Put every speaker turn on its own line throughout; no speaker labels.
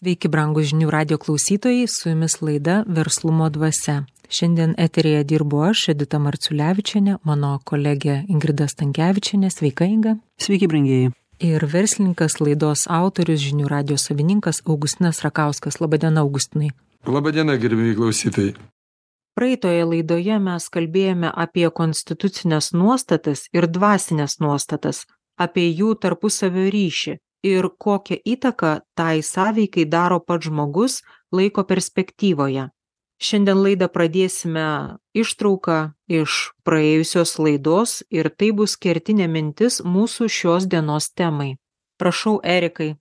Sveiki, brangų žinių radio klausytojai, su jumis laida Verslumo dvasia. Šiandien eterėje dirbu aš, Edita Marciulevičiane, mano kolegė Ingrida Stankievičiane. Sveika, Inga.
Sveiki, brangieji.
Ir verslininkas laidos autorius, žinių radio savininkas Augustinas Rakauskas. Labadiena, Augustinai.
Labadiena, gerbėjai klausytojai.
Praeitoje laidoje mes kalbėjome apie konstitucinės nuostatas ir dvasinės nuostatas, apie jų tarpusavio ryšį ir kokią įtaką tai sąveikai daro pats žmogus laiko perspektyvoje. Šiandien laidą pradėsime ištrauką iš praėjusios laidos ir tai bus kertinė mintis mūsų šios dienos temai. Prašau, Erikai.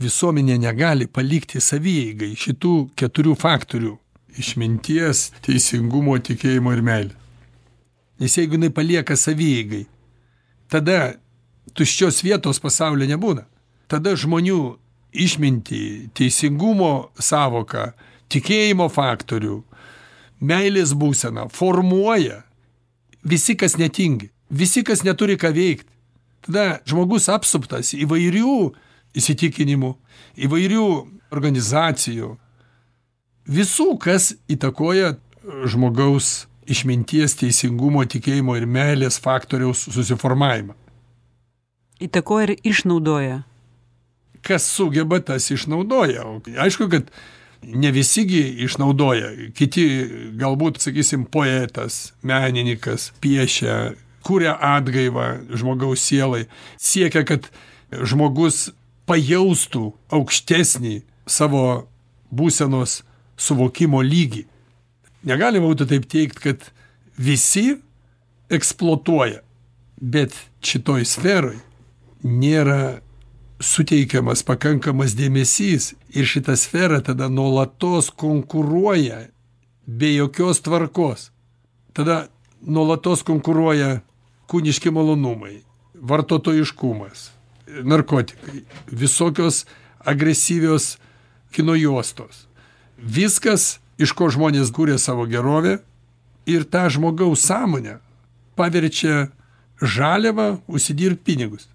Visuomenė negali palikti savieigai šitų keturių faktorių - išminties, teisingumo, tikėjimo ir meilės. Nes jeigu jinai palieka savieigai, tada tuščios vietos pasaulyje nebūna. Tada žmonių išmintį, teisingumo savoką, tikėjimo faktorių, meilės būseną formuoja visi, kas netingi, visi, kas neturi ką veikti. Tada žmogus apsuptas įvairių įsitikinimų, įvairių organizacijų, visų, kas įtakoja žmogaus išminties, teisingumo, tikėjimo ir meilės faktoriaus susiformavimą.
Įtakoja ir išnaudoja.
Kas sugeba, tas išnaudoja. Aišku, kad ne visigi išnaudoja. Kiti galbūt, sakysim, poetas, menininkas piešia, kuria atgaivą žmogaus sielai, siekia, kad žmogus pajaustų aukštesnį savo būsenos suvokimo lygį. Negalima būtų taip teikti, kad visi eksploatuoja, bet šitoj sferoj nėra suteikiamas pakankamas dėmesys ir šita sfera tada nuolatos konkuruoja be jokios tvarkos. Tada nuolatos konkuruoja kūniški malonumai, vartotojiškumas, narkotikai, visokios agresyvios kino juostos. Viskas iš ko žmonės kūrė savo gerovę ir tą žmogaus sąmonę paverčia žaliavą užsidirbti pinigus.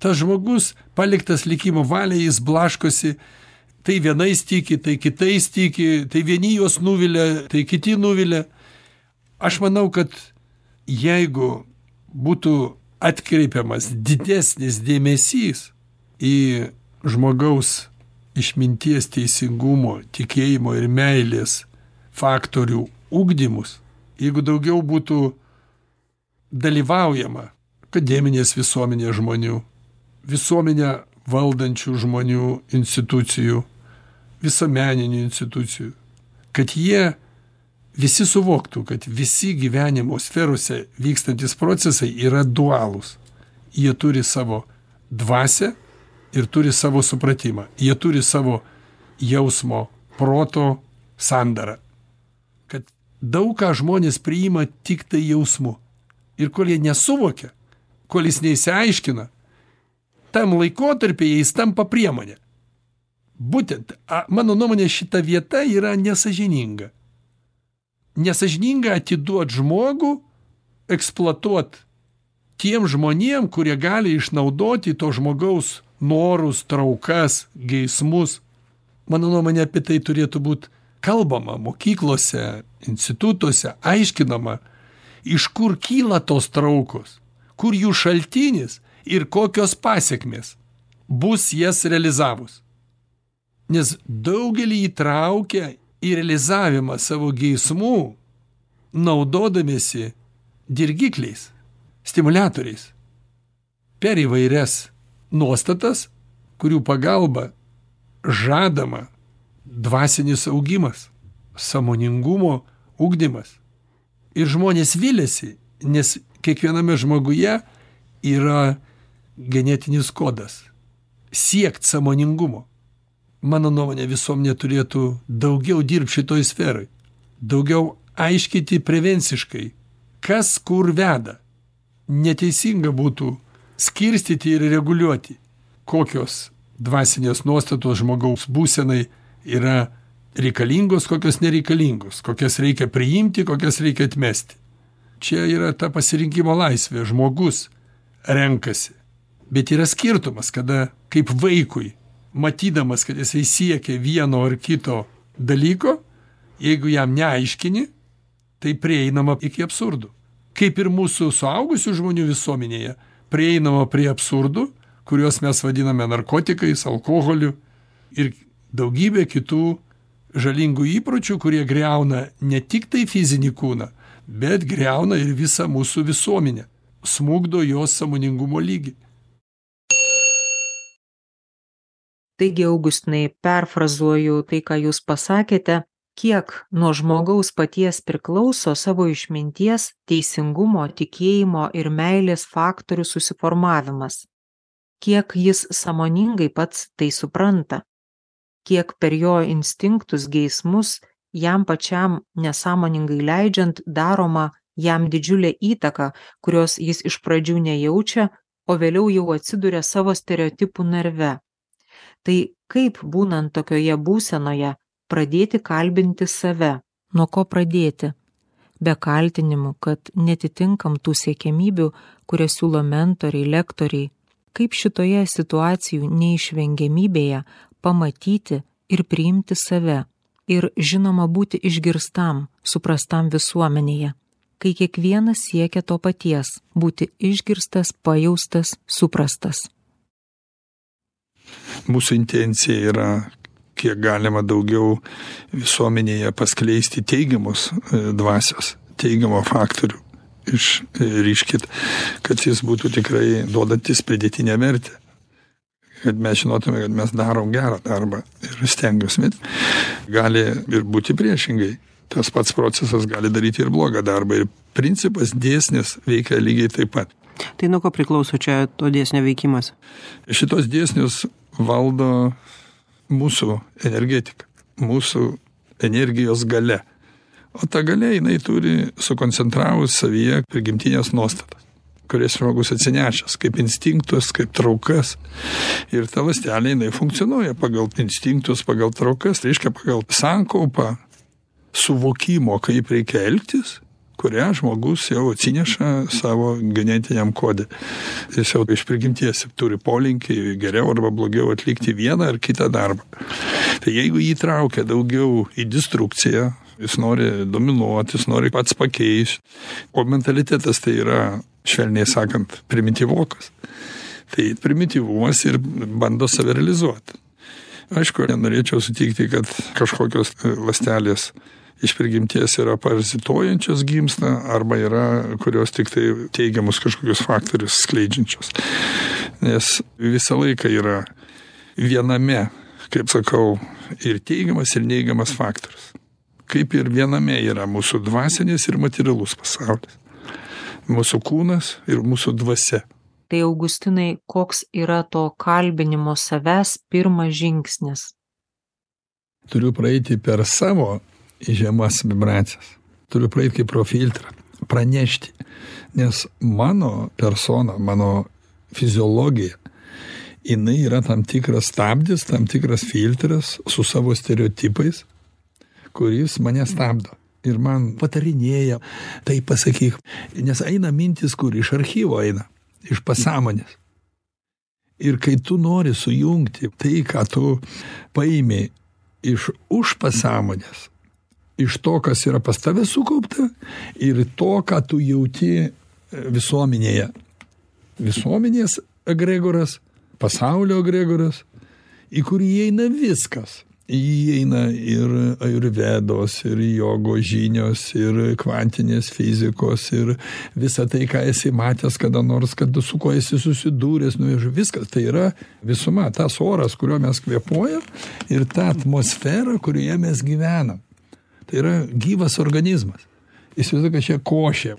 Tas žmogus paliktas likimo valiai, jis blaškosi, tai vienais tiki, tai kitais tiki, tai vieni juos nuvilia, tai kiti nuvilia. Aš manau, kad jeigu būtų atkreipiamas didesnis dėmesys į žmogaus išminties, teisingumo, tikėjimo ir meilės faktorių ugdymus, jeigu daugiau būtų dalyvaujama akademinės visuomenės žmonių, visuomenę valdančių žmonių institucijų, visuomeninių institucijų, kad jie visi suvoktų, kad visi gyvenimo sferose vykstantis procesai yra dualūs. Jie turi savo dvasę ir turi savo supratimą. Jie turi savo jausmo, proto sandarą. Kad daug ką žmonės priima tik tai jausmu. Ir kol jie nesuvokia, kol jis neįsiaiškina, tam laikotarpį jis tampa priemonė. Būtent, a, mano nuomonė, šita vieta yra nesažininga. Nesažininga atiduoti žmogų, eksploatuoti tiem žmonėm, kurie gali išnaudoti to žmogaus norus, traukas, geismus. Mano nuomonė apie tai turėtų būti kalbama mokyklose, institutuose, aiškinama, iš kur kyla tos traukos, kur jų šaltinis ir kokios pasiekmes bus jas realizavus. Nes daugelį įtraukia į realizavimą savo geismų, naudodamėsi dirgikliais, stimulatoriais per įvairias nuostatas, kurių pagalba žadama dvasinis augimas, samoningumo ugdymas. Ir žmonės vilėsi, nes kiekviename žmoguje yra genetinis kodas - siekt samoningumo. Mano nuomonė visuomenė turėtų daugiau dirbti šitoj sferai, daugiau aiškyti prevenciškai, kas kur veda. Neteisinga būtų skirstyti ir reguliuoti, kokios dvasinės nuostatos žmogaus būsenai yra reikalingos, kokios nereikalingos, kokias reikia priimti, kokias reikia atmesti. Čia yra ta pasirinkimo laisvė. Žmogus renkasi. Bet yra skirtumas, kada kaip vaikui, matydamas, kad jisai siekia vieno ar kito dalyko, jeigu jam neaiškini, tai prieinama iki absurdų. Kaip ir mūsų suaugusių žmonių visuomenėje, prieinama prie absurdų, kuriuos mes vadiname narkotikais, alkoholiu ir daugybė kitų žalingų įpročių, kurie greuna ne tik tai fizinį kūną, bet greuna ir visą mūsų visuomenę, smugdo jos samoningumo lygį.
Taigi, Augustinai, perfrazuoju tai, ką jūs pasakėte, kiek nuo žmogaus paties priklauso savo išminties, teisingumo, tikėjimo ir meilės faktorių susiformavimas. Kiek jis samoningai pats tai supranta kiek per jo instinktus geismus jam pačiam nesąmoningai leidžiant daroma jam didžiulė įtaka kurios jis iš pradžių nejaučia o vėliau jau atsiduria savo stereotipų narve tai kaip būnant tokioje būsenoje pradėti kalbinti save. Nuo ko pradėti? Be kaltinimų kad netitinkam tų siekiamybių kurias siūlo mentoriai lektoriai. Kaip šitoje situacijų neišvengiamybėje pamatyti ir priimti save? Ir žinoma būti išgirstam suprastam visuomenėje. Kai kiekvienas siekia to paties būti išgirstas pajaustas suprastas.
Mūsų intencija yra kiek galima daugiau visuomenėje paskleisti teigiamus e, dvasios teigiamo faktorių išryškit, kad jis būtų tikrai duodantis pridėtinę vertę kad mes žinotume, kad mes darom gerą darbą ir stengiuosi. Gali ir būti priešingai. Tas pats procesas gali daryti ir blogą darbą. Ir principas dėsnis veikia lygiai taip pat.
Tai nuo ko priklauso čia to dėsnio veikimas?
Šitos dėsnius valdo mūsų energetika, mūsų energijos gale. O ta gale jinai turi sukoncentravus savyje prigimtinės nuostatas kurias žmogus atsinešęs kaip instinktus kaip traukas ir ta ląstelė jinai funkcionuoja pagal instinktus pagal traukas reiškia pagal sankaupą suvokimo kaip reikia elgtis kurią žmogus jau atsineša savo genetiniam kode jis jau iš prigimties turi polinkį geriau arba blogiau atlikti vieną ar kitą darbą tai jeigu jį traukia daugiau į destrukciją jis nori dominuot jis nori pats pakeist o mentalitetas tai yra švelniai sakant, primityvokas. Tai primityvumas ir bando save realizuoti. Aišku, nenorėčiau sutikti, kad kažkokios lastelės iš prigimties yra parazituojančios gimsta arba yra, kurios tik tai teigiamus kažkokius faktorius skleidžiančios. Nes visą laiką yra viename, kaip sakau, ir teigiamas, ir neigiamas faktorius. Kaip ir viename yra mūsų dvasinis ir materialus pasaulis mūsų kūnas ir mūsų dvasia.
Tai Augustinai, koks yra to kalbinimo savęs pirmas žingsnis?
Turiu praeiti per savo žemas vibracijas. Turiu praeiti kaip pro filtrą, pranešti. Nes mano persona, mano fiziologija, jinai yra tam tikras stabdis, tam tikras filtras su savo stereotipais, kuris mane stabdo ir man patarinėja, tai pasakyk, nes eina mintis, kur iš archyvo eina, iš pasąmonės. Ir kai tu nori sujungti tai, ką tu paimi iš už pasąmonės, iš to, kas yra pas tave sukaupta ir to, ką tu jauti visuomenėje. Visuomenės egregoras, pasaulio egregoras, į kurį įeina viskas. Įeina ir ajurvedos ir jogos žinios ir kvantinės fizikos ir visa tai ką esi matęs kada nors kad su kuo esi susidūręs nu viskas. Tai yra visuma tas oras kuriuo mes kvėpuojam ir ta atmosfera kurioje mes gyvenam tai yra gyvas organizmas. Įsivaizduok kad čia košė.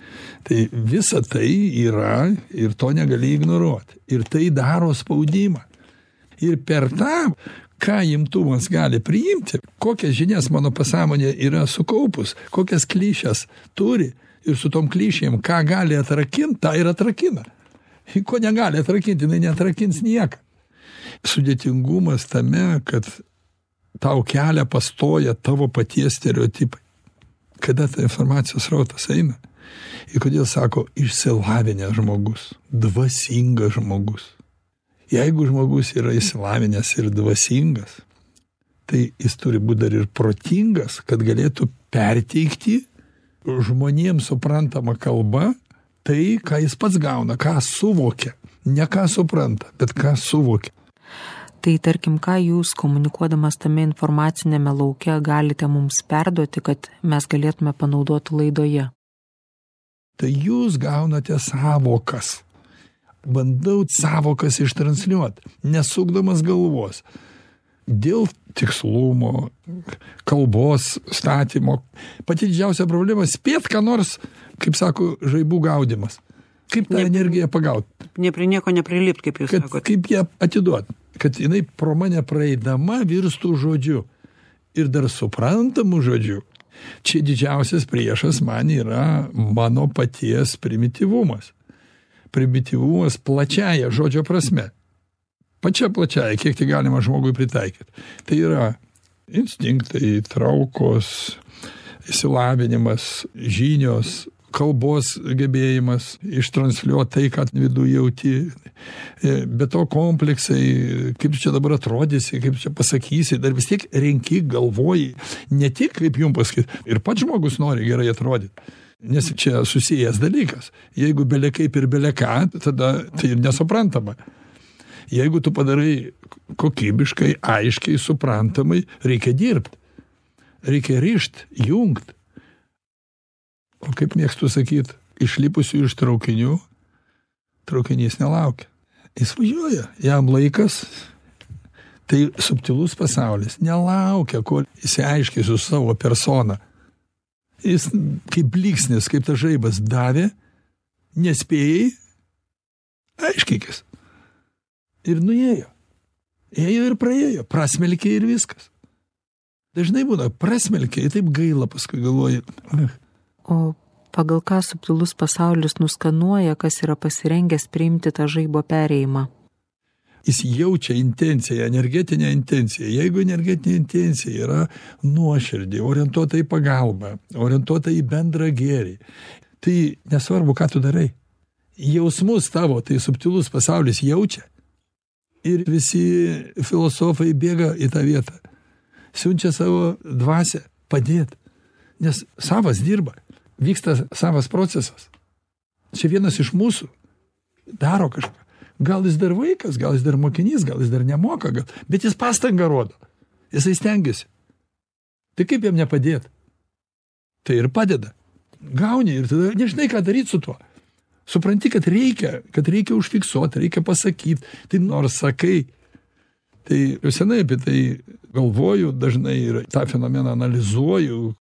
Tai visa tai yra ir to negali ignoruot. Ir tai daro spaudimą. Ir per tą ką imtuvas gali priimti kokias žinias mano pasąmonė yra sukaupus kokias klišes turi ir su tom klišėm ką gali atrakint tą ir atrakina. Ko negali atrakint jinai neatrakins nieką. Sudėtingumas tame kad tau kelią pastoja tavo paties stereotipai kada ta informacijos srautas eina ir kodėl sako išsilavinęs žmogus dvasingas žmogus Jeigu žmogus yra įsilavinęs ir dvasingas, tai jis turi būti dar ir protingas, kad galėtų perteikti žmonėms suprantamą kalbą tai, ką jis pats gauna, ką suvokia. Ne ką supranta, bet ką suvokia.
Tai tarkim, ką jūs komunikuodamas tame informacinėme lauke galite mums perduoti, kad mes galėtume panaudoti laidoje?
Tai jūs gaunate savokas. Bandau savokas ištransliuoti, nesukdamas galvos. Dėl tikslumo, kalbos statymo. Pati didžiausia problema - spėt, ką nors, kaip sako, žaibų gaudimas. Kaip tą
Ne-
energiją pagauti.
Ne prie nieko neprilipt, kaip jūs
kad
sakote.
kaip ją atiduot? Kad jinai pro mane praeidama virstų žodžiu ir dar suprantamu žodžiu. Čia didžiausias priešas man yra mano paties primityvumas primityvumas plačiąja žodžio prasme. Pačia plačiąja kiek tik galima žmogui pritaikyt tai yra instinktai traukos išsilavinimas žinios kalbos gebėjimas ištransliuot tai ką viduj jauti. E, be to kompleksai kaip čia dabar atrodysi kaip čia pasakysi dar vis tiek renki galvoji ne tik kaip jum pasakyt ir pats žmogus nori gerai atrodyt nes čia susijęs dalykas. Jeigu bele kaip ir bele ką tada tai ir nesuprantama. Jeigu tu padarai kokybiškai aiškiai suprantamai reikia dirbt. Reikia rišt jungt o kaip mėgstu sakyt išlipusių iš traukinių traukinys nelaukia. Jis važiuoja jam laikas. Tai subtilus pasaulis nelaukia kol išsiaiškins su savo persona. Jis kaip blyksnis kaip tas žaibas davė nespėjai aiškinkis. Ir nuėjo. Ėjo ir praėjo prasmelkė ir viskas. Dažnai būna prasmelkė ir taip gaila paskui galvoji ach,
O pagal ką subtilus pasaulis nuskanuoja, kas yra pasirengęs priimti tą žaibo perėjimą?
jis jaučia intenciją energetinę intenciją. Jeigu energetinė intencija yra nuoširdi orientuota į pagalbą orientuota į bendrą gėrį tai nesvarbu ką tu darai. Jausmus tavo tai subtilus pasaulis jaučia. Ir visi filosofai bėga į tą vietą. Siunčia savo dvasią padėt nes savas dirba vyksta savas procesas. Čia vienas iš mūsų daro kažką. Gal jis dar vaikas gal jis dar mokinys gal jis dar nemoka gal bet jis pastangą rodo. Jisai stengiasi. Tai kaip jam nepadėt? Tai ir padeda. Gauni ir tada nežinai ką daryt su tuo. Supranti kad reikia kad reikia užfiksuot reikia pasakyt. Tai nors sakai tai jau senai apie tai galvoju dažnai ir tą fenomeną analizuoju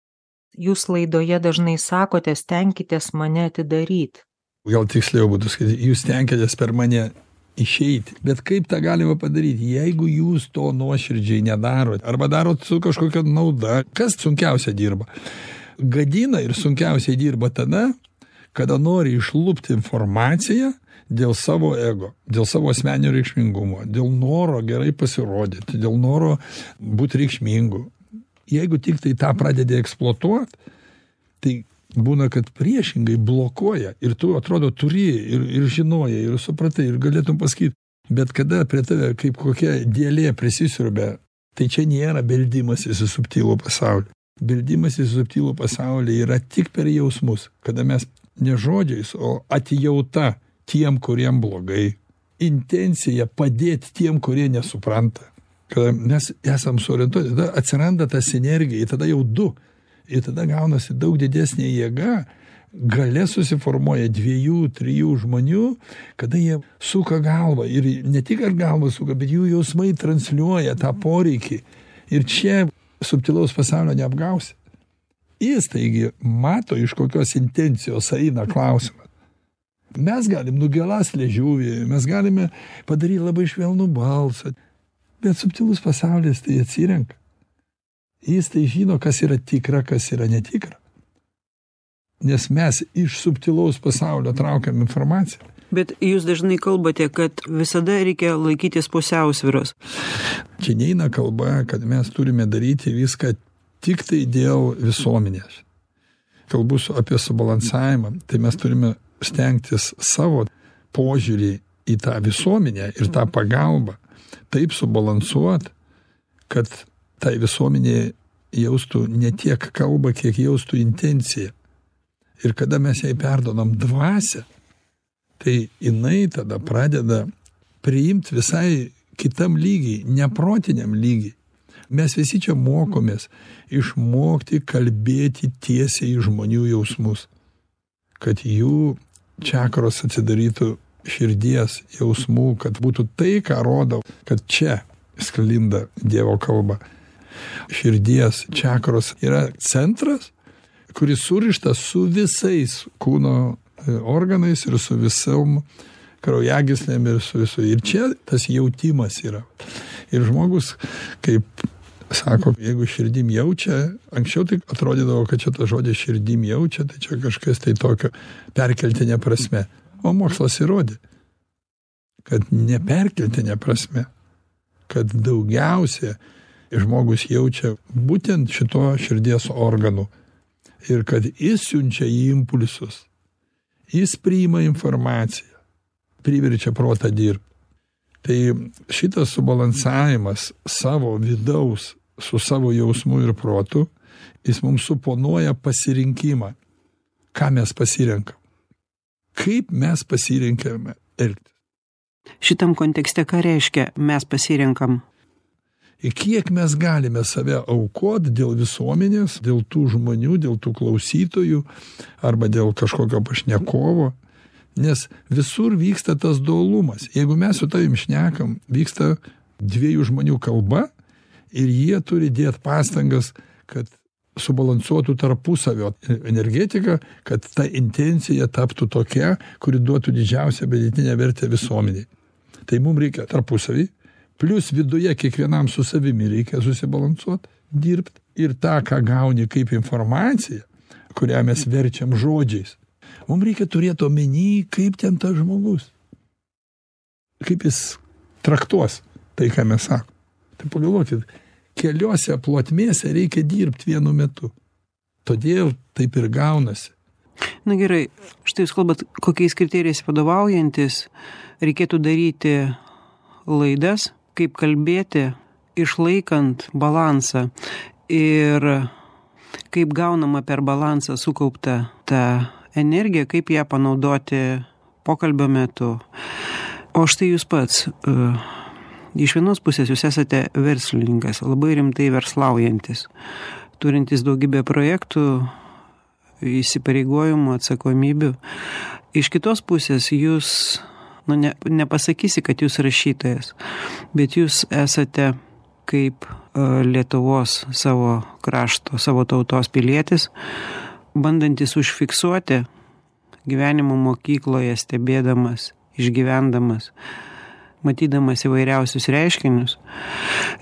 Jūs laidoje dažnai sakote, stenkitės mane atidaryti.
gal tiksliau būtų sakyti jūs tenkitės per mane išeiti. Bet kaip tą galima padaryti jeigu jūs to nuoširdžiai nedarot arba darot su kažkokia nauda kas sunkiausia dirba? Gadina ir sunkiausiai dirba tada kada nori išlupti informaciją dėl savo ego dėl savo asmeninio reikšmingumo dėl noro gerai pasirodyti dėl noro būt reikšmingu jeigu tiktai tą pradedi eksploatuot tai būna kad priešingai blokuoja ir tu atrodo turi ir ir žinojai ir supratai ir galėtum pasakyt bet kada prie tave kaip kokia dėlė prisisiurbia tai čia nėra beldimasis į subtilų pasaulį. Beldimasis į subtilų pasaulį yra tik per jausmus kada mes ne žodžiais o atjauta tiem kuriem blogai. Intencija padėt tiem kurie nesupranta kada mes esam suorientuoti tada atsiranda ta sinergija tada jau du. Ir tada gaunasi daug didesnė jėga gale susiformuoja dviejų trijų žmonių kada jie suka galvą. Ir ne tik kad galvą suka bet jų jausmai transliuoja tą poreikį. Ir čia subtilaus pasaulio neapgausi. Jis taigi mato iš kokios intencijos eina klausimas. Mes galim nugelast liežuvį mes galime padaryt labai švelnų balsą bet subtilus pasaulis tai atsirenka. Jis tai žino kas yra tikra kas yra netikra. Nes mes iš subtilaus pasaulio traukiam informaciją.
Bet jūs dažnai kalbate, kad visada reikia laikytis pusiausviros.
čia neina kalba kad mes turime daryti viską tik tai dėl visuomenės. Kalbu apie subalansavimą. Tai mes turime stengtis savo požiūrį į tą visuomenę ir tą pagalbą taip subalansuot, kad tai visuomenė jaustų ne tiek kalbą, kiek jaustų intenciją. Ir kada mes jai perdodam dvasę, tai jinai tada pradeda priimti visai kitam lygiai, neprotiniam lygiai. Mes visi čia mokomės išmokti kalbėti tiesiai žmonių jausmus, kad jų čakros atsidarytų širdies jausmų, kad būtų tai, ką rodo, kad čia sklinda Dievo kalba. Širdies čakros yra centras, kuris surištas su visais kūno e, organais ir su visom kraujagyslėm ir su visu. Ir čia tas jautimas yra. Ir žmogus, kaip sako, jeigu širdim jaučia, anksčiau tai atrodydavo, kad čia tas žodis širdim jaučia, tai čia kažkas tai tokio perkeltinė prasme. O mokslas įrodė, kad neperkeltinė prasme, kad daugiausia žmogus jaučia būtent šito širdies organų ir kad jis siunčia impulsus, jis priima informaciją, priverčia protą dirbti. Tai šitas subalansavimas savo vidaus su savo jausmu ir protu, jis mums suponuoja pasirinkimą, ką mes pasirenkam, kaip mes pasirinkame elgtis.
Šitam kontekste ką reiškia mes pasirenkam?
Ir kiek mes galime save aukot dėl visuomenės, dėl tų žmonių, dėl tų klausytojų arba dėl kažkokio pašnekovo. Nes visur vyksta tas dualumas. Jeigu mes su tavim šnekam, vyksta dviejų žmonių kalba ir jie turi dėti pastangas, kad subalansuotų tarpusavio energetiką, kad ta intencija taptų tokia, kuri duotų didžiausią pridėtinę vertę visuomeniai. Tai mums reikia tarpusavį, plus viduje kiekvienam su savimi reikia susibalansuot, dirbt ir tą, ką gauni kaip informaciją, kurią mes verčiam žodžiais. Mums reikia turėti omeny, kaip ten tas žmogus, kaip jis traktuos tai, ką mes sakom. Tai pagalvokit, keliose plotmėse reikia dirbti vienu metu. Todėl taip ir gaunasi.
Na gerai, štai jūs kalbat, kokiais kriterijais vadovaujantis reikėtų daryti laidas, kaip kalbėti, išlaikant balansą ir kaip gaunama per balansą sukaupta ta energija, kaip ją panaudoti pokalbio metu. O štai jūs pats, uh, iš vienos pusės jūs esate verslininkas, labai rimtai verslaujantis, turintis daugybę projektų, įsipareigojimų, atsakomybių. Iš kitos pusės jūs, nu, ne, nepasakysi, kad jūs rašytojas, bet jūs esate kaip uh, Lietuvos savo krašto, savo tautos pilietis, bandantis užfiksuoti gyvenimo mokykloje, stebėdamas, išgyvendamas, matydamas įvairiausius reiškinius,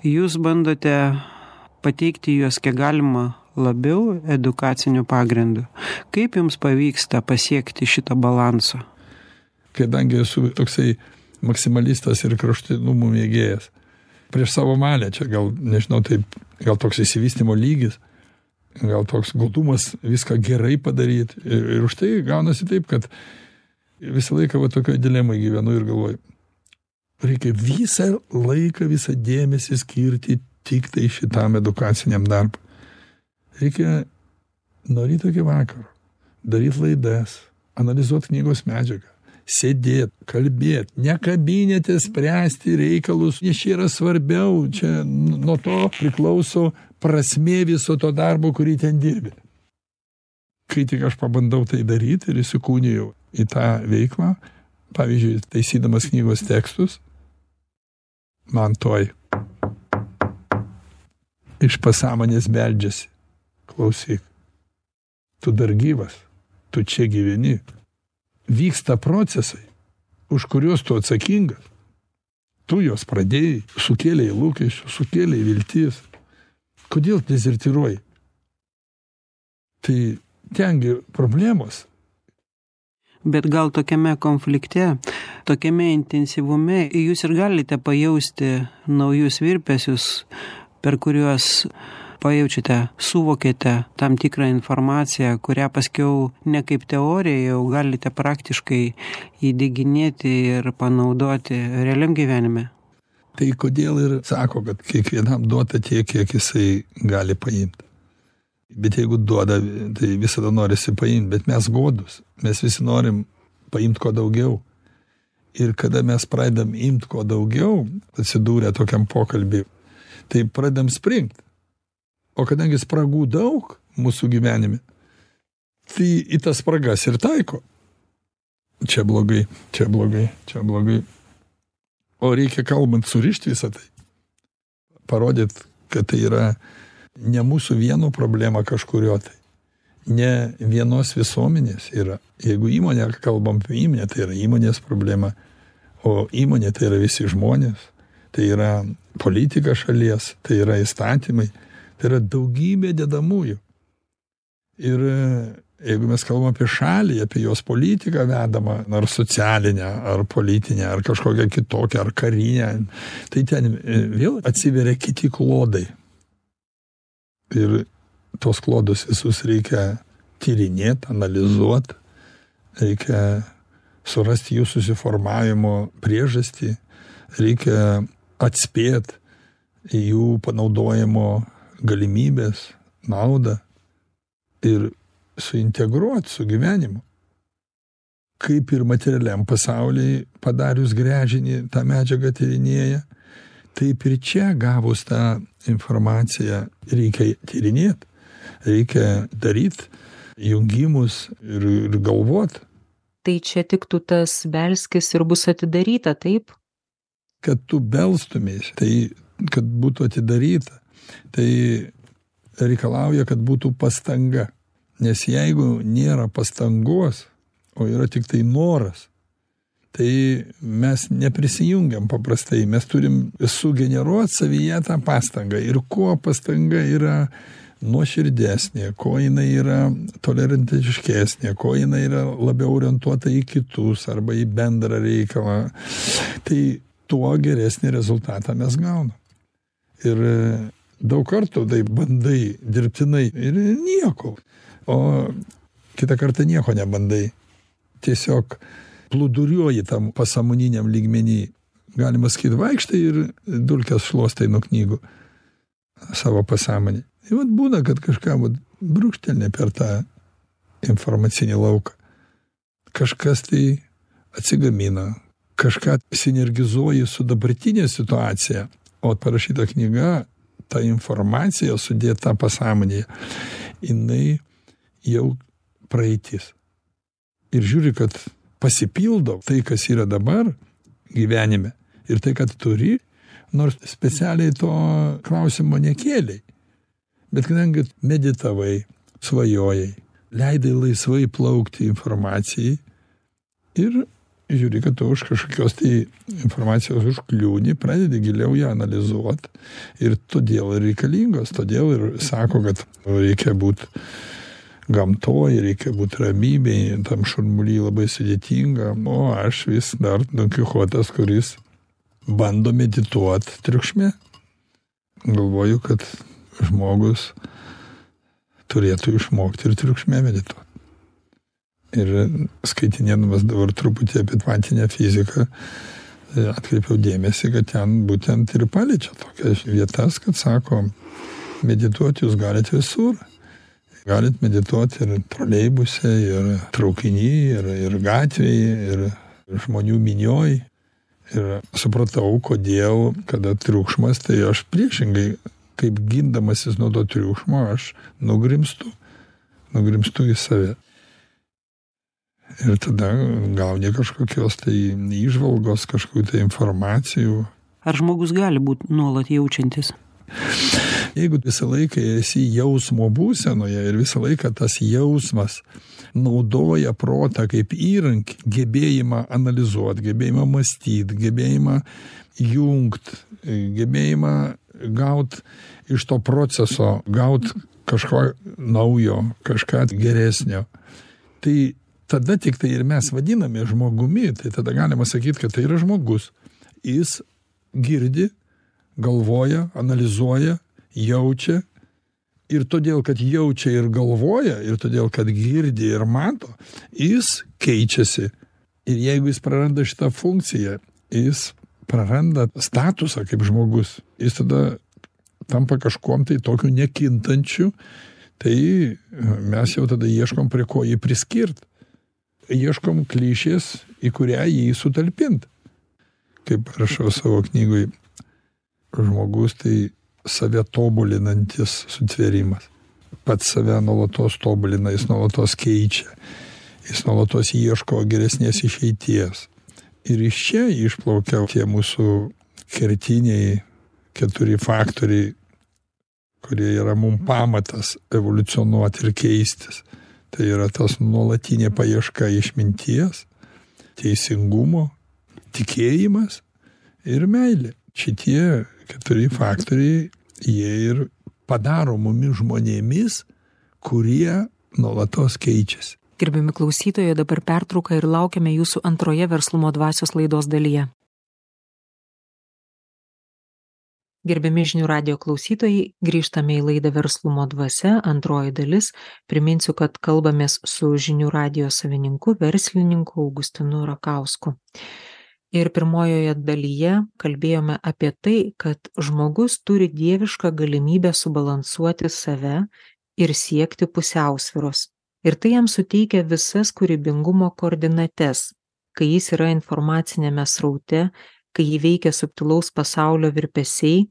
jūs bandote pateikti juos kiek galima labiau edukaciniu pagrindu. Kaip jums pavyksta pasiekti šitą balansą?
Kadangi esu toksai maksimalistas ir kraštutinumų mėgėjas. Prieš savo malę čia gal, nežinau, taip, gal toks įsivystimo lygis, gal toks godumas viską gerai padaryti. Ir, ir už tai gaunasi taip, kad visą laiką va tokioje dilemoje gyvenu ir galvoju, reikia visą laiką, visą dėmesį skirti tik tai šitam edukaciniam darbui. Reikia nuo ryto iki vakaro daryt laidas analizuot knygos medžiagą sėdėt kalbėt ne kabinete spręsti reikalus nes čia yra svarbiau čia nuo to priklauso prasmė viso to darbo kurį ten dirbi. Kai tik aš pabandau tai daryt ir įsikūnijau į tą veiklą pavyzdžiui taisydamas knygos tekstus man toj iš pasąmonės beldžiasi klausyk, tu dar gyvas, tu čia gyveni. Vyksta procesai, už kuriuos tu atsakingas. Tu juos pradėjai, sukėlėjai lūkesčių, sukėlėjai vilties. Kodėl dezertiruoji? Tai tengi problemos.
Bet gal tokiame konflikte, tokiame intensyvume jūs ir galite pajausti naujus virpesius, per kuriuos pajaučiate suvokiate tam tikrą informaciją kurią paskiau ne kaip teoriją jau galite praktiškai įdieginėti ir panaudoti realiam gyvenime.
Tai kodėl ir sako kad kiekvienam duota tiek kiek jisai gali paimt bet jeigu duoda tai visada norisi paimt bet mes godūs. Mes visi norim paimt kuo daugiau. Ir kada mes pradedam imt kuo daugiau atsidūrę tokiam pokalby tai pradedam springt. O kadangi spragų daug mūsų gyvenime tai į tas spragas ir taiko. Čia blogai čia blogai čia blogai. O reikia kalbant surišt visa tai. Parodyt kad tai yra ne mūsų vieno problema kažkurio tai. Ne vienos visuomenės yra. Jeigu įmonė kalbam apie įmonę tai yra įmonės problema o įmonė tai yra visi žmonės. Tai yra politika šalies tai yra įstatymai tai yra daugybė dedamųjų. Ir jeigu mes kalbam apie šalį apie jos politiką vedamą ar socialinę ar politinę ar kažkokią kitokią ar karinę tai ten vėl atsiveria kiti klodai ir tuos klodus visus reikia tyrinėt analizuot reikia surast jų susiformavimo priežastį reikia atspėt jų panaudojimo galimybes naudą ir suintegruot su gyvenimu. Kaip ir materialiam pasauly padarius gręžinį tą medžiagą tyrinėja taip ir čia gavus tą informaciją reikia tyrinėt reikia daryt jungimus ir ir galvot.
Tai čia tiktų tas belskis ir bus atidaryta taip?
Kad tu belstumeis tai kad būtų atidaryta tai reikalauja kad būtų pastanga. Nes jeigu nėra pastangos o yra tiktai noras tai mes neprisijungiam paprastai. Mes turim sugeneruot savyje tą pastangą. Ir kuo pastanga yra nuoširdesnė kuo jinai yra tolerantiškesnė kuo jinai yra labiau orientuota į kitus arba į bendrą reikalą tai tuo geresnį rezultatą mes gaunam. Ir daug kartų taip bandai dirbtinai ir nieko. O kitą kartą nieko nebandai. Tiesiog plūduriuoji tam pasąmoniniam lygmeny. Galima sakyt vaikštai ir dulkes šluostai nuo knygų savo pasąmonėj ir vat būna kad kažką vat brūkštelni per tą informacinį lauką. Kažkas tai atsigamina kažką sinergizuoji su dabartine situacija o parašyta knyga ta informacija sudėta pasąmonėje jinai jau praeitis. Ir žiūri kad pasipildo tai kas yra dabar gyvenime ir tai kad turi nors specialiai to klausimo nekėlei. Bet kadangi meditavai svajojai leidai laisvai plaukti informacijai ir žiūri kad tu už kažkokios tai informacijos užkliūni pradedi giliau ją analizuot ir todėl reikalingos todėl ir sako kad reikia būt gamtoj reikia būt ramybėj tam šurmuly labai sudėtinga. O aš vis dar donkichotas kuris bando medituot triukšme. Galvoju kad žmogus turėtų išmokt ir triukšme medituot. Ir skaitinėdamas dabar truputį apie kvantinę fiziką atkreipiau dėmesį kad ten būtent ir paliečia tokias vietas kad sako medituot jūs galit visur galit medituot ir troleibuse ir traukiny ir ir gatvėj ir žmonių minioj. Ir supratau kodėl kada triukšmas tai aš priešingai kaip gindamasis nuo to triukšmo aš nugrimztu nugrimztu į save. Ir tada gauni kažkokios tai įžvalgos kažkokių tai informacijų.
Ar žmogus gali būt nuolat jaučiantis
jeigu visą laiką esi jausmo būsenoje ir visą laiką tas jausmas naudoja protą kaip įrankį gebėjimą analizuot gebėjimą mąstyt gebėjimą jungt gebėjimą gaut iš to proceso gaut kažko naujo kažką geresnio tai tada tiktai ir mes vadiname žmogumi tai tada galima sakyt kad tai yra žmogus. Jis girdi galvoja analizuoja jaučia. Ir todėl kad jaučia ir galvoja ir todėl kad girdi ir mato jis keičiasi. Ir jeigu jis praranda šitą funkciją jis praranda statusą kaip žmogus jis tada tampa kažkuom tai tokiu nekintančiu tai mes jau tada ieškom prie ko jį priskirt. Ieškom klišės į kurią jį sutalpint. Kaip rašau savo knygoj žmogus tai save tobulinantis sutvėrimas. Pats save nuolatos tobulina jis nuolatos keičia jis nuolatos ieško geresnės išeities. Ir iš čia išplaukia tie mūsų kertiniai keturi faktoriai kurie yra mum pamatas evoliucionuot ir keistis. Tai yra tas nuolatinė paieška išminties teisingumo tikėjimas ir meilė. Šitie keturi faktoriai jie ir padaro mumis žmonėmis kurie nuolatos keičiasi
gerbiami klausytojai dabar pertrauka ir laukiame jūsų antroje verslumo dvasios laidos dalyje Gerbiami žinių radio klausytojai, grįžtame į laidą Verslumo dvasia, antroji dalis. Priminsiu, kad kalbamės su žinių radio savininku, verslininku Augustinu Rakausku. Ir pirmojoje dalyje kalbėjome apie tai, kad žmogus turi dievišką galimybę subalansuoti save ir siekti pusiausviros. Ir tai jam suteikia visas kūrybingumo koordinates, kai jis yra informacinėme sraute, kai jį veikia subtilaus pasaulio virpesiai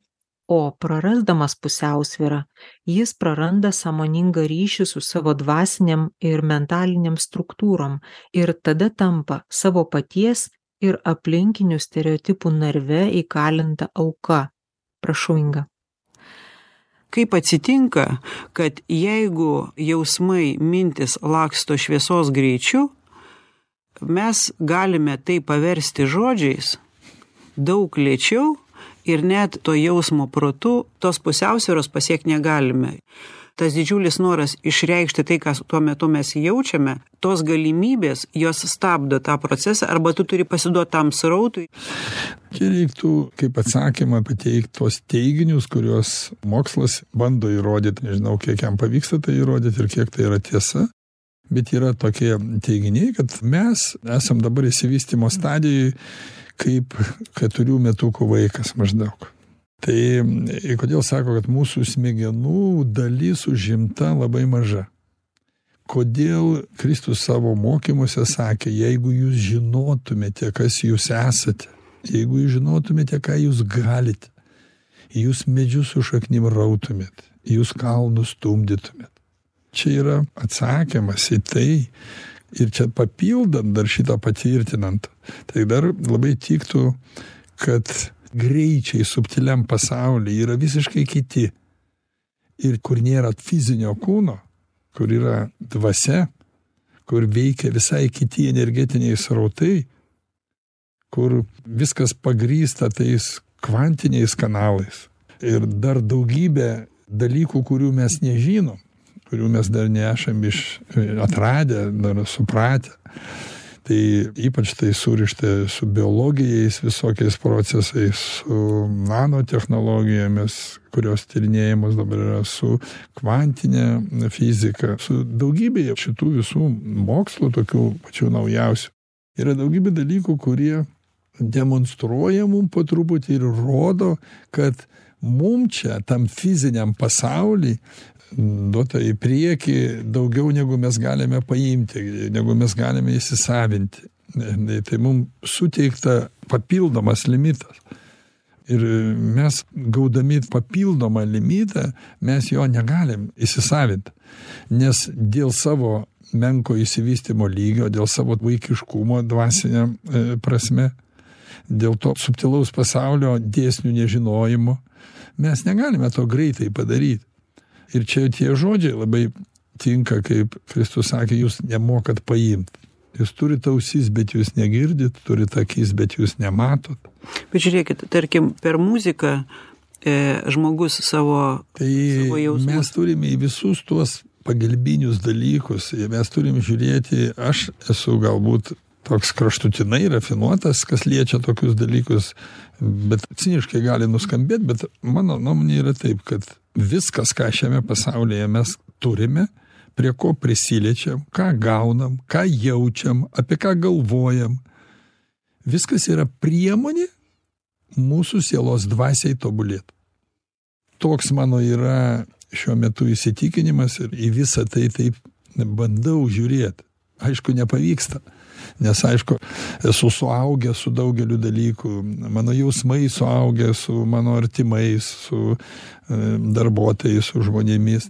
o prarasdamas pusiausvyrą jis praranda sąmoningą ryšį su savo dvasinėm ir mentalinėm struktūrom ir tada tampa savo paties ir aplinkinių stereotipų narve įkalinta auka. Prašau inga.
Kaip atsitinka kad jeigu jausmai mintys laksto šviesos greičiu mes galime tai paversti žodžiais daug lėčiau ir net to jausmo protu tos pusiausvyros pasiekt negalime tas didžiulis noras išreikšti tai ką tuo metu mes jaučiame tos galimybės jos stabdo tą procesą arba tu turi pasiduot tam srautui.
Čia reiktų kaip atsakymą pateikt tuos teiginius kuriuos mokslas bando įrodyt nežinau kiek jam pavyksta tai įrodyt ir kiek tai yra tiesa. Bet yra tokie teiginiai kad mes esam dabar išsivystymo stadijoj kaip keturių metukų vaikas maždaug tai kodėl sako kad mūsų smegenų dalis užimta labai maža? Kodėl kristus savo mokymuose sakė jeigu jūs žinotumėte kas jūs esate jeigu jūs žinotumėte ką jūs galite jūs medžius su šaknim rautumėt jūs kalnus stumdytumėt. Čia yra atsakymas į tai ir čia papildant dar šitą patvirtinant tai dar labai tiktų kad greičiai subtiliam pasauly yra visiškai kiti. Ir kur nėra fizinio kūno kur yra dvasia kur veikia visai kiti energetiniai srautai kur viskas pagrįsta tais kvantiniais kanalais. Ir dar daugybė dalykų kurių mes nežinom kurių mes dar nesam iš atradę dar supratę tai ypač tai surišta su biologiniais visokiais procesais su nanotechnologijomis kurios tyrinėjamos dabar yra su kvantine fizika su daugybėje šitų visų mokslų tokių pačių naujausių. Yra daugybė dalykų kurie demonstruoja mum po truputį ir rodo kad mum čia tam fiziniam pasauly duota į priekį daugiau negu mes galime paimti negu mes galime įsisavinti. Tai mum suteikta papildomas limitas. Ir mes gaudami papildomą limitą mes jo negalim įsisavint nes dėl savo menko išsivystymo lygio dėl savo vaikiškumo dvasine prasme dėl to subtilaus pasaulio dėsnių nežinojimo mes negalime to greitai padaryt ir čia tie žodžiai labai tinka kaip kristus sakė jūs nemokat paimt. Jūs turit ausis bet jūs negirdit turit akis bet jūs nematot.
Bet žiūrėkit tarkim per muziką e, žmogus savo
tai
savo jausmus
mes turime į visus tuos pagalbinius dalykus. Mes turim žiūrėti aš esu galbūt toks kraštutinai rafinuotas kas liečia tokius dalykus bet ciniškai gali nuskambėt bet mano nuomonė yra taip kad viskas, ką šiame pasaulyje mes turime, prie ko prisiliečiam, ką gaunam, ką jaučiam, apie ką galvojam, viskas yra priemonė mūsų sielos dvasiai tobulėti. Toks mano yra šiuo metu įsitikinimas ir į visą tai taip bandau žiūrėti. Aišku, nepavyksta, nes aišku, esu suaugęs su daugeliu dalykų, mano jausmai suaugę su mano artimais, su e, darbuotojais, su žmonėmis.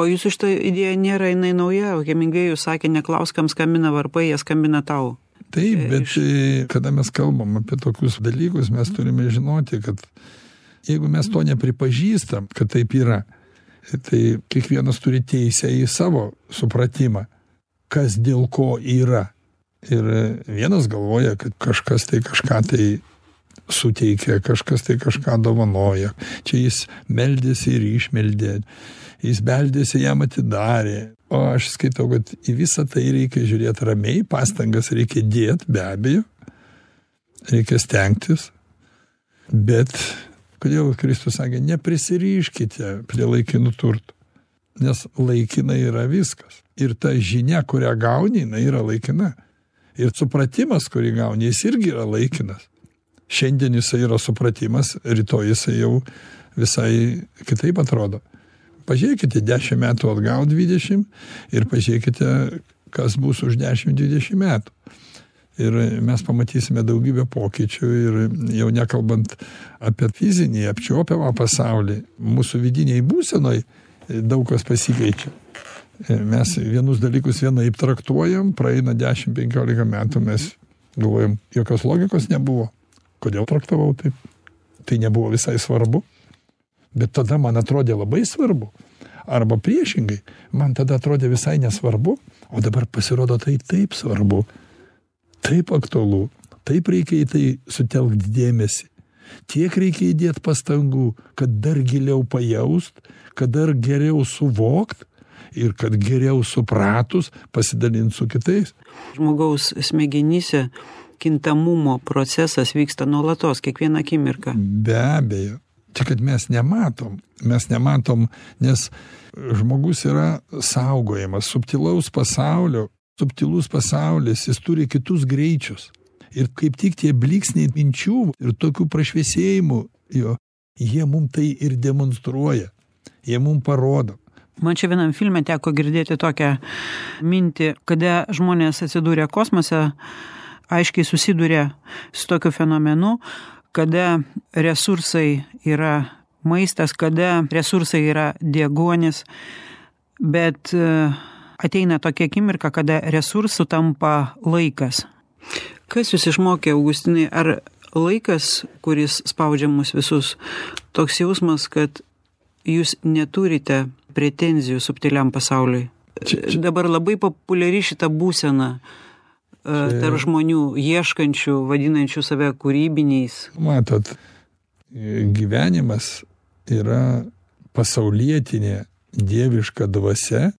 O jūsų šitą idėją nėra jinai nauja, Hemingvėjus sakė, neklausk, kam skambina varpai, jie skambina tau.
Taip, bet iš... E, kada mes kalbam apie tokius dalykus, mes turime žinoti, kad jeigu mes to nepripažįstam, kad taip yra, tai kiekvienas turi teisę į savo supratimą, kas dėl ko yra. Ir vienas galvoja, kad kažkas tai kažką tai suteikia, kažkas tai kažką dovanoja. Čia jis meldėsi ir išmeldė, jis beldėsi jam atidarė. O aš skaitau, kad į visą tai reikia žiūrėti ramiai, pastangas reikia dėti, be abejo, reikia stengtis, bet Kodėl Kristus sakė, neprisiriškite prie laikinų turtų, nes laikina yra viskas. Ir ta žinia, kurią gauni, jinai yra laikina. Ir supratimas, kurį gauni, jis irgi yra laikinas. Šiandien jisai yra supratimas, rytoj jisai jau visai kitaip atrodo. Pažiūrėkite 10 metų atgal 20 ir pažiūrėkite, kas bus už 10-20 metų ir mes pamatysime daugybę pokyčių ir jau nekalbant apie fizinį apčiuopiamą pasaulį mūsų vidinėj būsenoj daug kas pasikeičia mes vienus dalykus vienaip traktuojam praeina dešim penkiolika metų mes galvojam jokios logikos nebuvo. Kodėl traktavau taip? Tai nebuvo visai svarbu. Bet tada man atrodė labai svarbu. Arba priešingai man tada atrodė visai nesvarbu o dabar pasirodo tai taip svarbu taip aktualu taip reikia į tai sutelkt dėmesį. Tiek reikia įdėt pastangų kad dar giliau pajaust kad dar geriau suvokt ir kad geriau supratus pasidalint su kitais.
Žmogaus smegenyse kintamumo procesas vyksta nuolatos kiekvieną akimirką.
Be abejo. Tik kad mes nematom. Mes nematom nes žmogus yra saugojamas subtilaus pasaulio. Subtilus pasaulis jis turi kitus greičius. Ir kaip tik tie blyksniai minčių ir tokių prašviesėjimų jo jie mum tai ir demonstruoja. Jie mum parodo
man čia vienam filme teko girdėti tokią mintį kada žmonės atsidūrė kosmose aiškiai susiduria su tokiu fenomenu kada resursai yra maistas kada resursai yra deguonis bet ateina tokia akimirka kada resursu tampa laikas. Kas jus išmokė augustinai ar laikas kuris spaudžia mus visus toks jausmas kad jūs neturite pretenzijų subtiliam pasauliui. Čia. dabar labai populiari šita būsena e, tarp žmonių ieškančių vadinančių save kūrybiniais.
Matot gyvenimas yra pasaulietinė dieviška dvasia.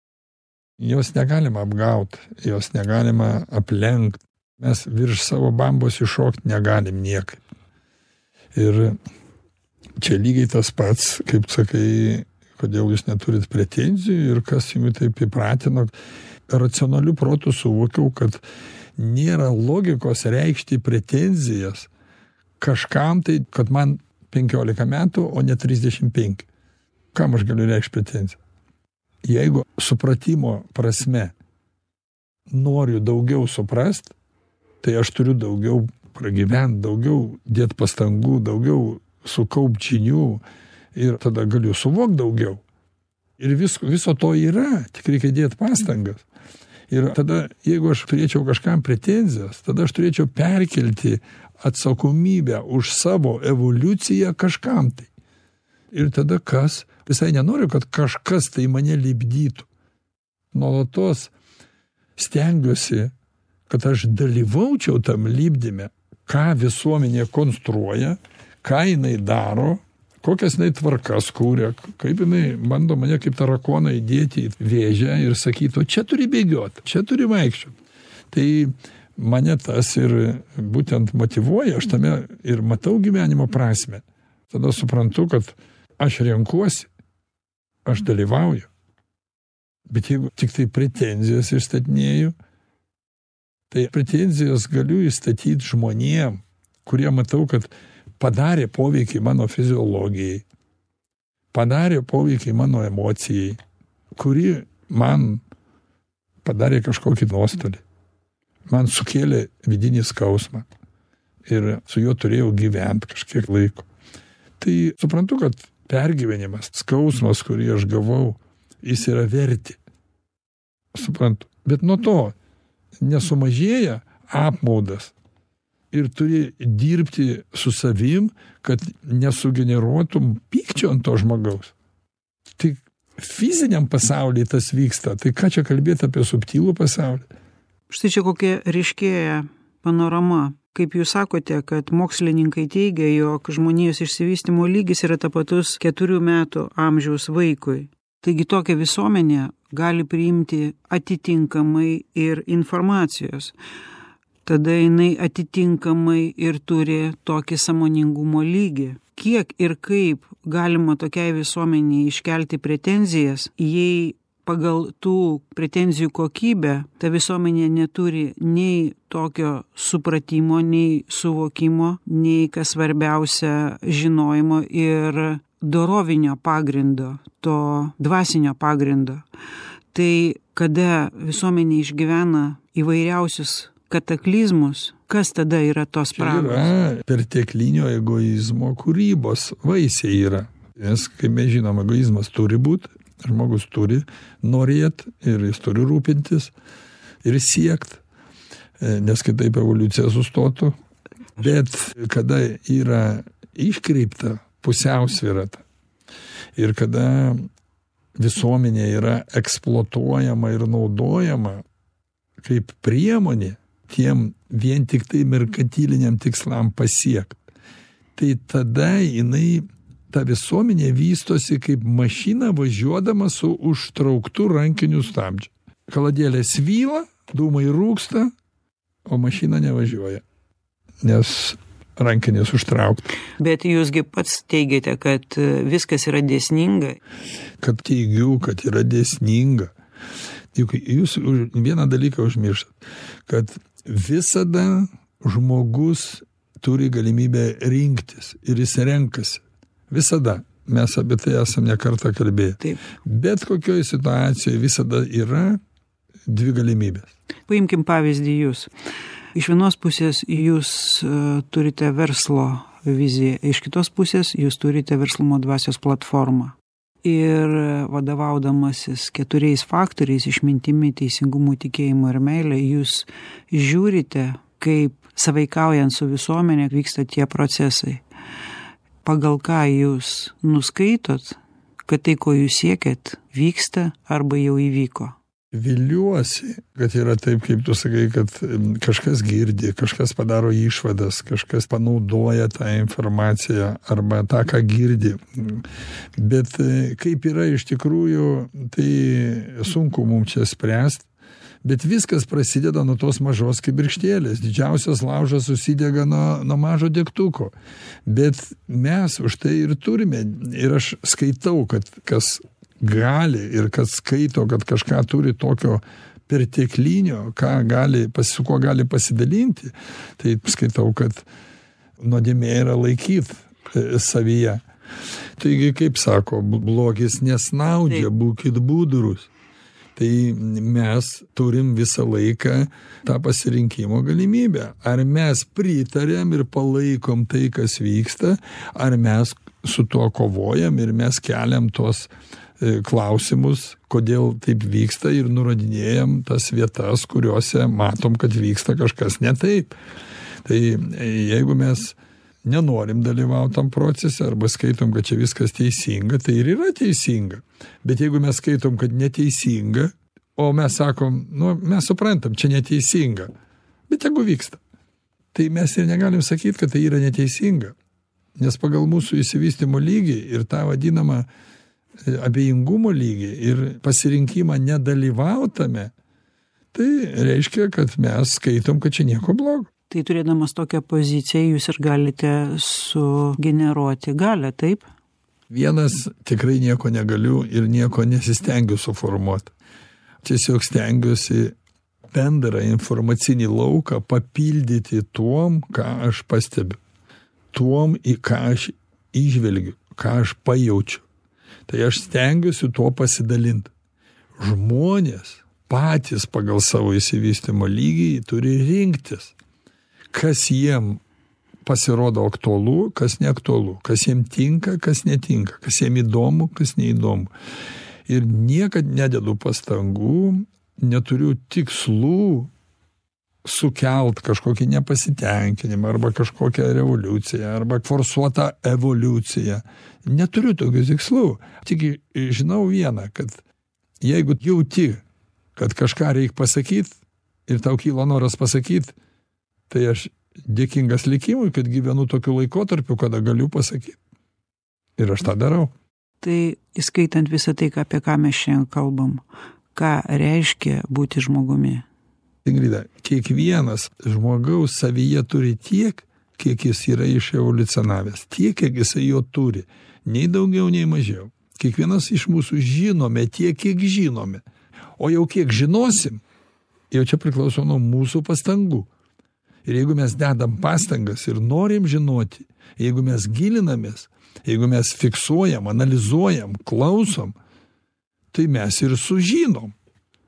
Jos negalima apgaut jos negalima aplenkt. Mes virš savo bambos iššokt negalim niekaip. Ir čia lygiai tas pats kaip sakai kodėl jūs neturit pretenzijų ir kas jumi taip įpratino. Racionaliu protu suvokiau kad nėra logikos reikšti pretenzijas kažkam tai kad man penkiolika metų o ne trisdešim penki. Kam aš galiu reikšt pretenziją? Jeigu supratimo prasme noriu daugiau suprast tai aš turiu daugiau pragyvent daugiau dėt pastangų daugiau sukaupt žinių ir tada galiu suvokt daugiau. Ir visko viso to yra tik reikia dėt pastangas. Ir tada jeigu aš turėčiau kažkam pretenzijas tada aš turėčiau perkelti atsakomybę už savo evoliuciją kažkam tai. Ir tada kas? Visai nenoriu kad kažkas tai mane lipdytų. Nuolatos stengiuosi kad aš dalyvaučiau tam lipdyme ką visuomenė konstruoja ką jinai daro kokias jinai tvarkas kuria kaip jinai bando mane kaip tarakoną įdėti į vėžę ir sakyt o čia turi bėgiot čia turi vaikščiot tai mane tas ir būtent motyvuoja aš tame ir matau gyvenimo prasmę tada suprantu kad aš renkuosi aš dalyvauju. Bet jeigu tik tai pretenzijas išstatinėju, tai pretenzijas galiu įstatyti žmonėm, kurie matau, kad padarė poveikį mano fiziologijai, padarė poveikį mano emocijai, kuri man padarė kažkokį nuostolį. Man sukėlė vidinį skausmą ir su juo turėjau gyventi kažkiek laiko. Tai suprantu, kad pergyvenimas, skausmas, kurį aš gavau, jis yra verti. Suprantu. Bet nuo to nesumažėja apmaudas ir turi dirbti su savim, kad nesugeneruotum pykčio ant to žmogaus. Tik fiziniam pasaulyje tas vyksta, tai ką čia kalbėti apie subtilų pasaulį?
Štai čia kokia ryškėja panorama. Kaip jūs sakote, kad mokslininkai teigia, jog žmonijos išsivystimo lygis yra tapatus keturių metų amžiaus vaikui. Taigi tokia visuomenė gali priimti atitinkamai ir informacijos. Tada jinai atitinkamai ir turi tokį samoningumo lygį. Kiek ir kaip galima tokiai visuomeniai iškelti pretenzijas, jei pagal tų pretenzijų kokybę ta visuomenė neturi nei tokio supratimo, nei suvokimo, nei kas svarbiausia žinojimo ir dorovinio pagrindo, to dvasinio pagrindo. Tai kada visuomenė išgyvena įvairiausius kataklizmus, kas tada yra tos spragos?
Yra perteklinio egoizmo kūrybos vaisiai yra. Nes, kaip mes žinom, egoizmas turi būti, žmogus turi norėt ir jis turi rūpintis ir siekt, e, nes kitaip evoliucija sustotų. Bet kada yra iškreipta pusiausvyrą ir kada visuomenė yra eksploatuojama ir naudojama kaip priemonė tiem vien tik tai merkantiliniam tikslam pasiekt, tai tada jinai ta visuomenė vystosi kaip mašina važiuodama su užtrauktu rankiniu stabdžiu. Kaladėlė svyla, dūmai rūksta, o mašina nevažiuoja, nes rankinės užtraukta.
Bet jūsgi pats teigiate, kad viskas yra dėsninga.
Kad teigiu, kad yra dėsninga. Juk jūs vieną dalyką užmirštat, kad visada žmogus turi galimybę rinktis ir jis renkasi. Visada. Mes apie tai esame nekartą kalbėję.
Taip.
Bet kokioje situacijoje visada yra dvi galimybės.
Paimkim pavyzdį jūs. Iš vienos pusės jūs uh, turite verslo viziją, iš kitos pusės jūs turite verslumo dvasios platformą. Ir vadovaudamasis keturiais faktoriais - išmintimi, teisingumu, tikėjimu ir meilė, jūs žiūrite, kaip savaikaujant su visuomenė vyksta tie procesai pagal ką jūs nuskaitot, kad tai, ko jūs siekiat, vyksta arba jau įvyko?
Viliuosi, kad yra taip, kaip tu sakai, kad kažkas girdi, kažkas padaro išvadas, kažkas panaudoja tą informaciją arba tą, ką girdi. Bet e, kaip yra iš tikrųjų, tai sunku mums čia spręsti bet viskas prasideda nuo tos mažos kibirkštėlės. Didžiausias laužas susidega nuo nuo mažo degtuko. Bet mes už tai ir turime. Ir aš skaitau kad kas gali ir kas skaito kad kažką turi tokio perteklinio ką gali su kuo gali pasidalinti tai skaitau kad nuodėmė yra laikyt e, savyje. Taigi kaip sako blogis nesnaudžia būkit budrūs tai mes turim visą laiką tą pasirinkimo galimybę. Ar mes pritariam ir palaikom tai kas vyksta ar mes su tuo kovojam ir mes keliam tuos e, klausimus kodėl taip vyksta ir nurodinėjam tas vietas kuriose matom kad vyksta kažkas ne taip. Tai e, jeigu mes nenorim dalyvaut tam procese arba skaitom kad čia viskas teisinga tai ir yra teisinga. Bet jeigu mes skaitom kad neteisinga o mes sakom nu mes suprantam čia neteisinga bet tegu vyksta tai mes ir negalim sakyt kad tai yra neteisinga. Nes pagal mūsų išsivystymo lygį ir tą vadinamą e, abejingumo lygį ir pasirinkimą nedalyvaut tame tai reiškia kad mes skaitom kad čia nieko blogo.
Tai turėdamas tokią poziciją jūs ir galite sugeneruoti galę, taip?
vienas tikrai nieko negaliu ir nieko nesistengiu suformuot. Tiesiog stengiuosi bendrą informacinį lauką papildyti tuom ką aš pastebiu. Tuom į ką aš įžvelgiu ką aš pajaučiu tai aš stengiuosi tuo pasidalint. Žmonės patys pagal savo išsivystymo lygį turi rinktis kas jiem pasirodo aktualu kas neaktualu kas jiem tinka kas netinka kas jiem įdomu kas neįdomu. Ir niekad nededu pastangų neturiu tikslų sukelt kažkokį nepasitenkinimą arba kažkokią revoliuciją arba forsuotą evoliuciją. Neturiu tokių tikslų. Tik žinau viena kad jeigu jauti kad kažką reik pasakyt ir tau kyla noras pasakyt tai aš dėkingas likimui kad gyvenu tokiu laikotarpiu kada galiu pasakyt. Ir aš tą darau.
Tai įskaitant visa tai apie ką mes šiandien kalbam ką reiškia būti žmogumi
ingrida kiekvienas žmogaus savyje turi tiek kiek jis yra iševoliucionavęs tiek kiek jisai jo turi. Nei daugiau nei mažiau. Kiekvienas iš mūsų žinome tiek kiek žinome. O jau kiek žinosim jau čia priklauso nuo mūsų pastangų. Ir jeigu mes dedam pastangas ir norim žinoti jeigu mes gilinamės jeigu mes fiksuojam analizuojam klausom tai mes ir sužinom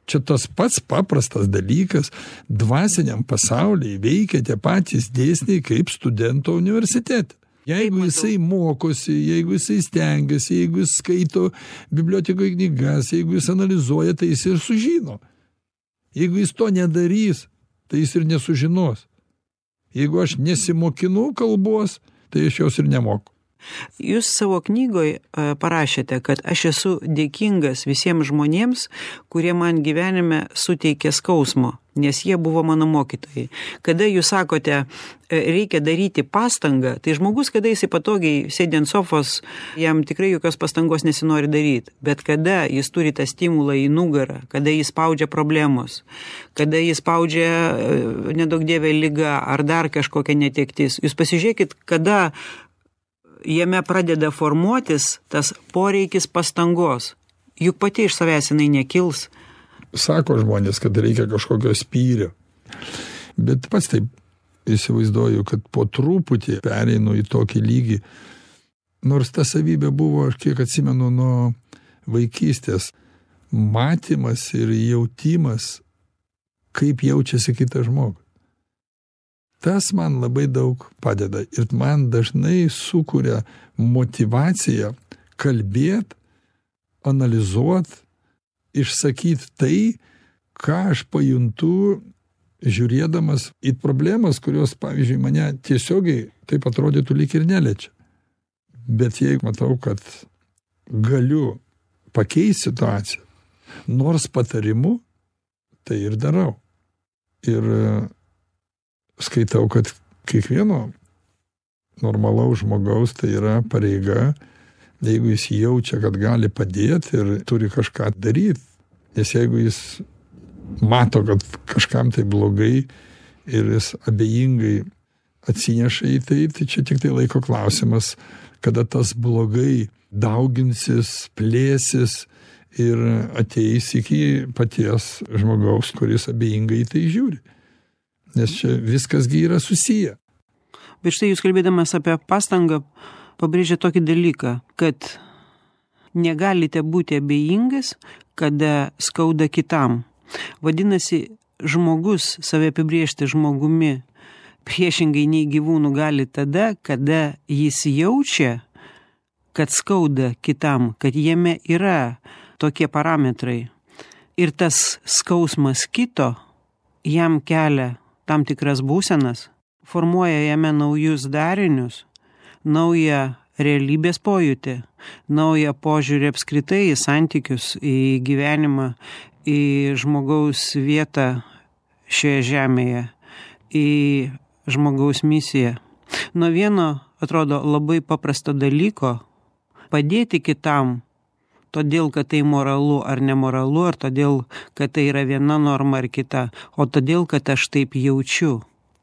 čia tas pats paprastas dalykas. Dvasiniam pasauly veikia tie patys dėsniai kaip studento universitete. Jeigu jisai mokosi jeigu jisai stengiasi jeigu jis skaito bibliotekoj knygas jeigu jis analizuoja tai jis ir sužino. Jeigu jis to nedarys tai jis ir nesužinos. Jeigu aš nesimokinu kalbos tai aš jos ir nemoku
Jūs savo knygoj e, parašėte, kad aš esu dėkingas visiems žmonėms, kurie man gyvenime suteikė skausmo, nes jie buvo mano mokytojai. Kada jūs sakote, e, reikia daryti pastangą, tai žmogus, kada jisai patogiai sėdė ant sofos, jam tikrai jokios pastangos nesinori daryti. Bet kada jis turi tą stimulą į nugarą, kada jis spaudžia problemos, kada jis spaudžia e, nedaug dievė lyga ar dar kažkokia netektis, jūs pasižiūrėkit, kada jame pradeda formuotis tas poreikis pastangos. Juk pati iš savęs jinai nekils.
Sako žmonės kad reikia kažkokio spyrio. Bet pats taip įsivaizduoju kad po truputį pereinu į tokį lygį. Nors ta savybė buvo aš kiek atsimenu nuo vaikystės matymas ir jautimas kaip jaučiasi kitas žmogus tas man labai daug padeda ir man dažnai sukuria motyvaciją kalbėt analizuot išsakyt tai ką aš pajuntu žiūrėdamas į problemas kurios pavyzdžiui mane tiesiogiai taip atrodytų lyg ir neliečia. Bet jeigu matau kad galiu pakeist situaciją nors patarimu tai ir darau. Ir skaitau kad kiekvieno normalaus žmogaus tai yra pareiga jeigu jis jaučia kad gali padėt ir turi kažką daryt. Nes jeigu jis mato kad kažkam tai blogai ir jis abejingai atsineša į tai tai čia tiktai laiko klausimas kada tas blogai dauginsis plėsis ir ateis iki paties žmogaus kuris abejingai į tai žiūri nes čia viskas gi yra susiję.
Bet štai jūs kalbėdamas apie pastangą pabrėžia tokį dalyką, kad negalite būti abejingas, kada skauda kitam. Vadinasi, žmogus save apibriežti žmogumi priešingai nei gyvūnų gali tada, kada jis jaučia, kad skauda kitam, kad jame yra tokie parametrai. Ir tas skausmas kito jam kelia tam tikras būsenas, formuoja jame naujus darinius, naują realybės pojūtį, naują požiūrį apskritai į santykius, į gyvenimą, į žmogaus vietą šioje žemėje, į žmogaus misiją. Nuo vieno, atrodo, labai paprasto dalyko padėti kitam todėl kad tai moralu ar nemoralu ar todėl kad tai yra viena norma ar kita o todėl kad aš taip jaučiu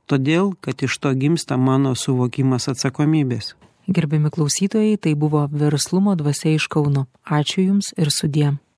todėl kad iš to gimsta mano suvokimas atsakomybės.
Gerbiami klausytojai tai buvo verslumo dvasia iš kauno. Ačiū jums ir sudie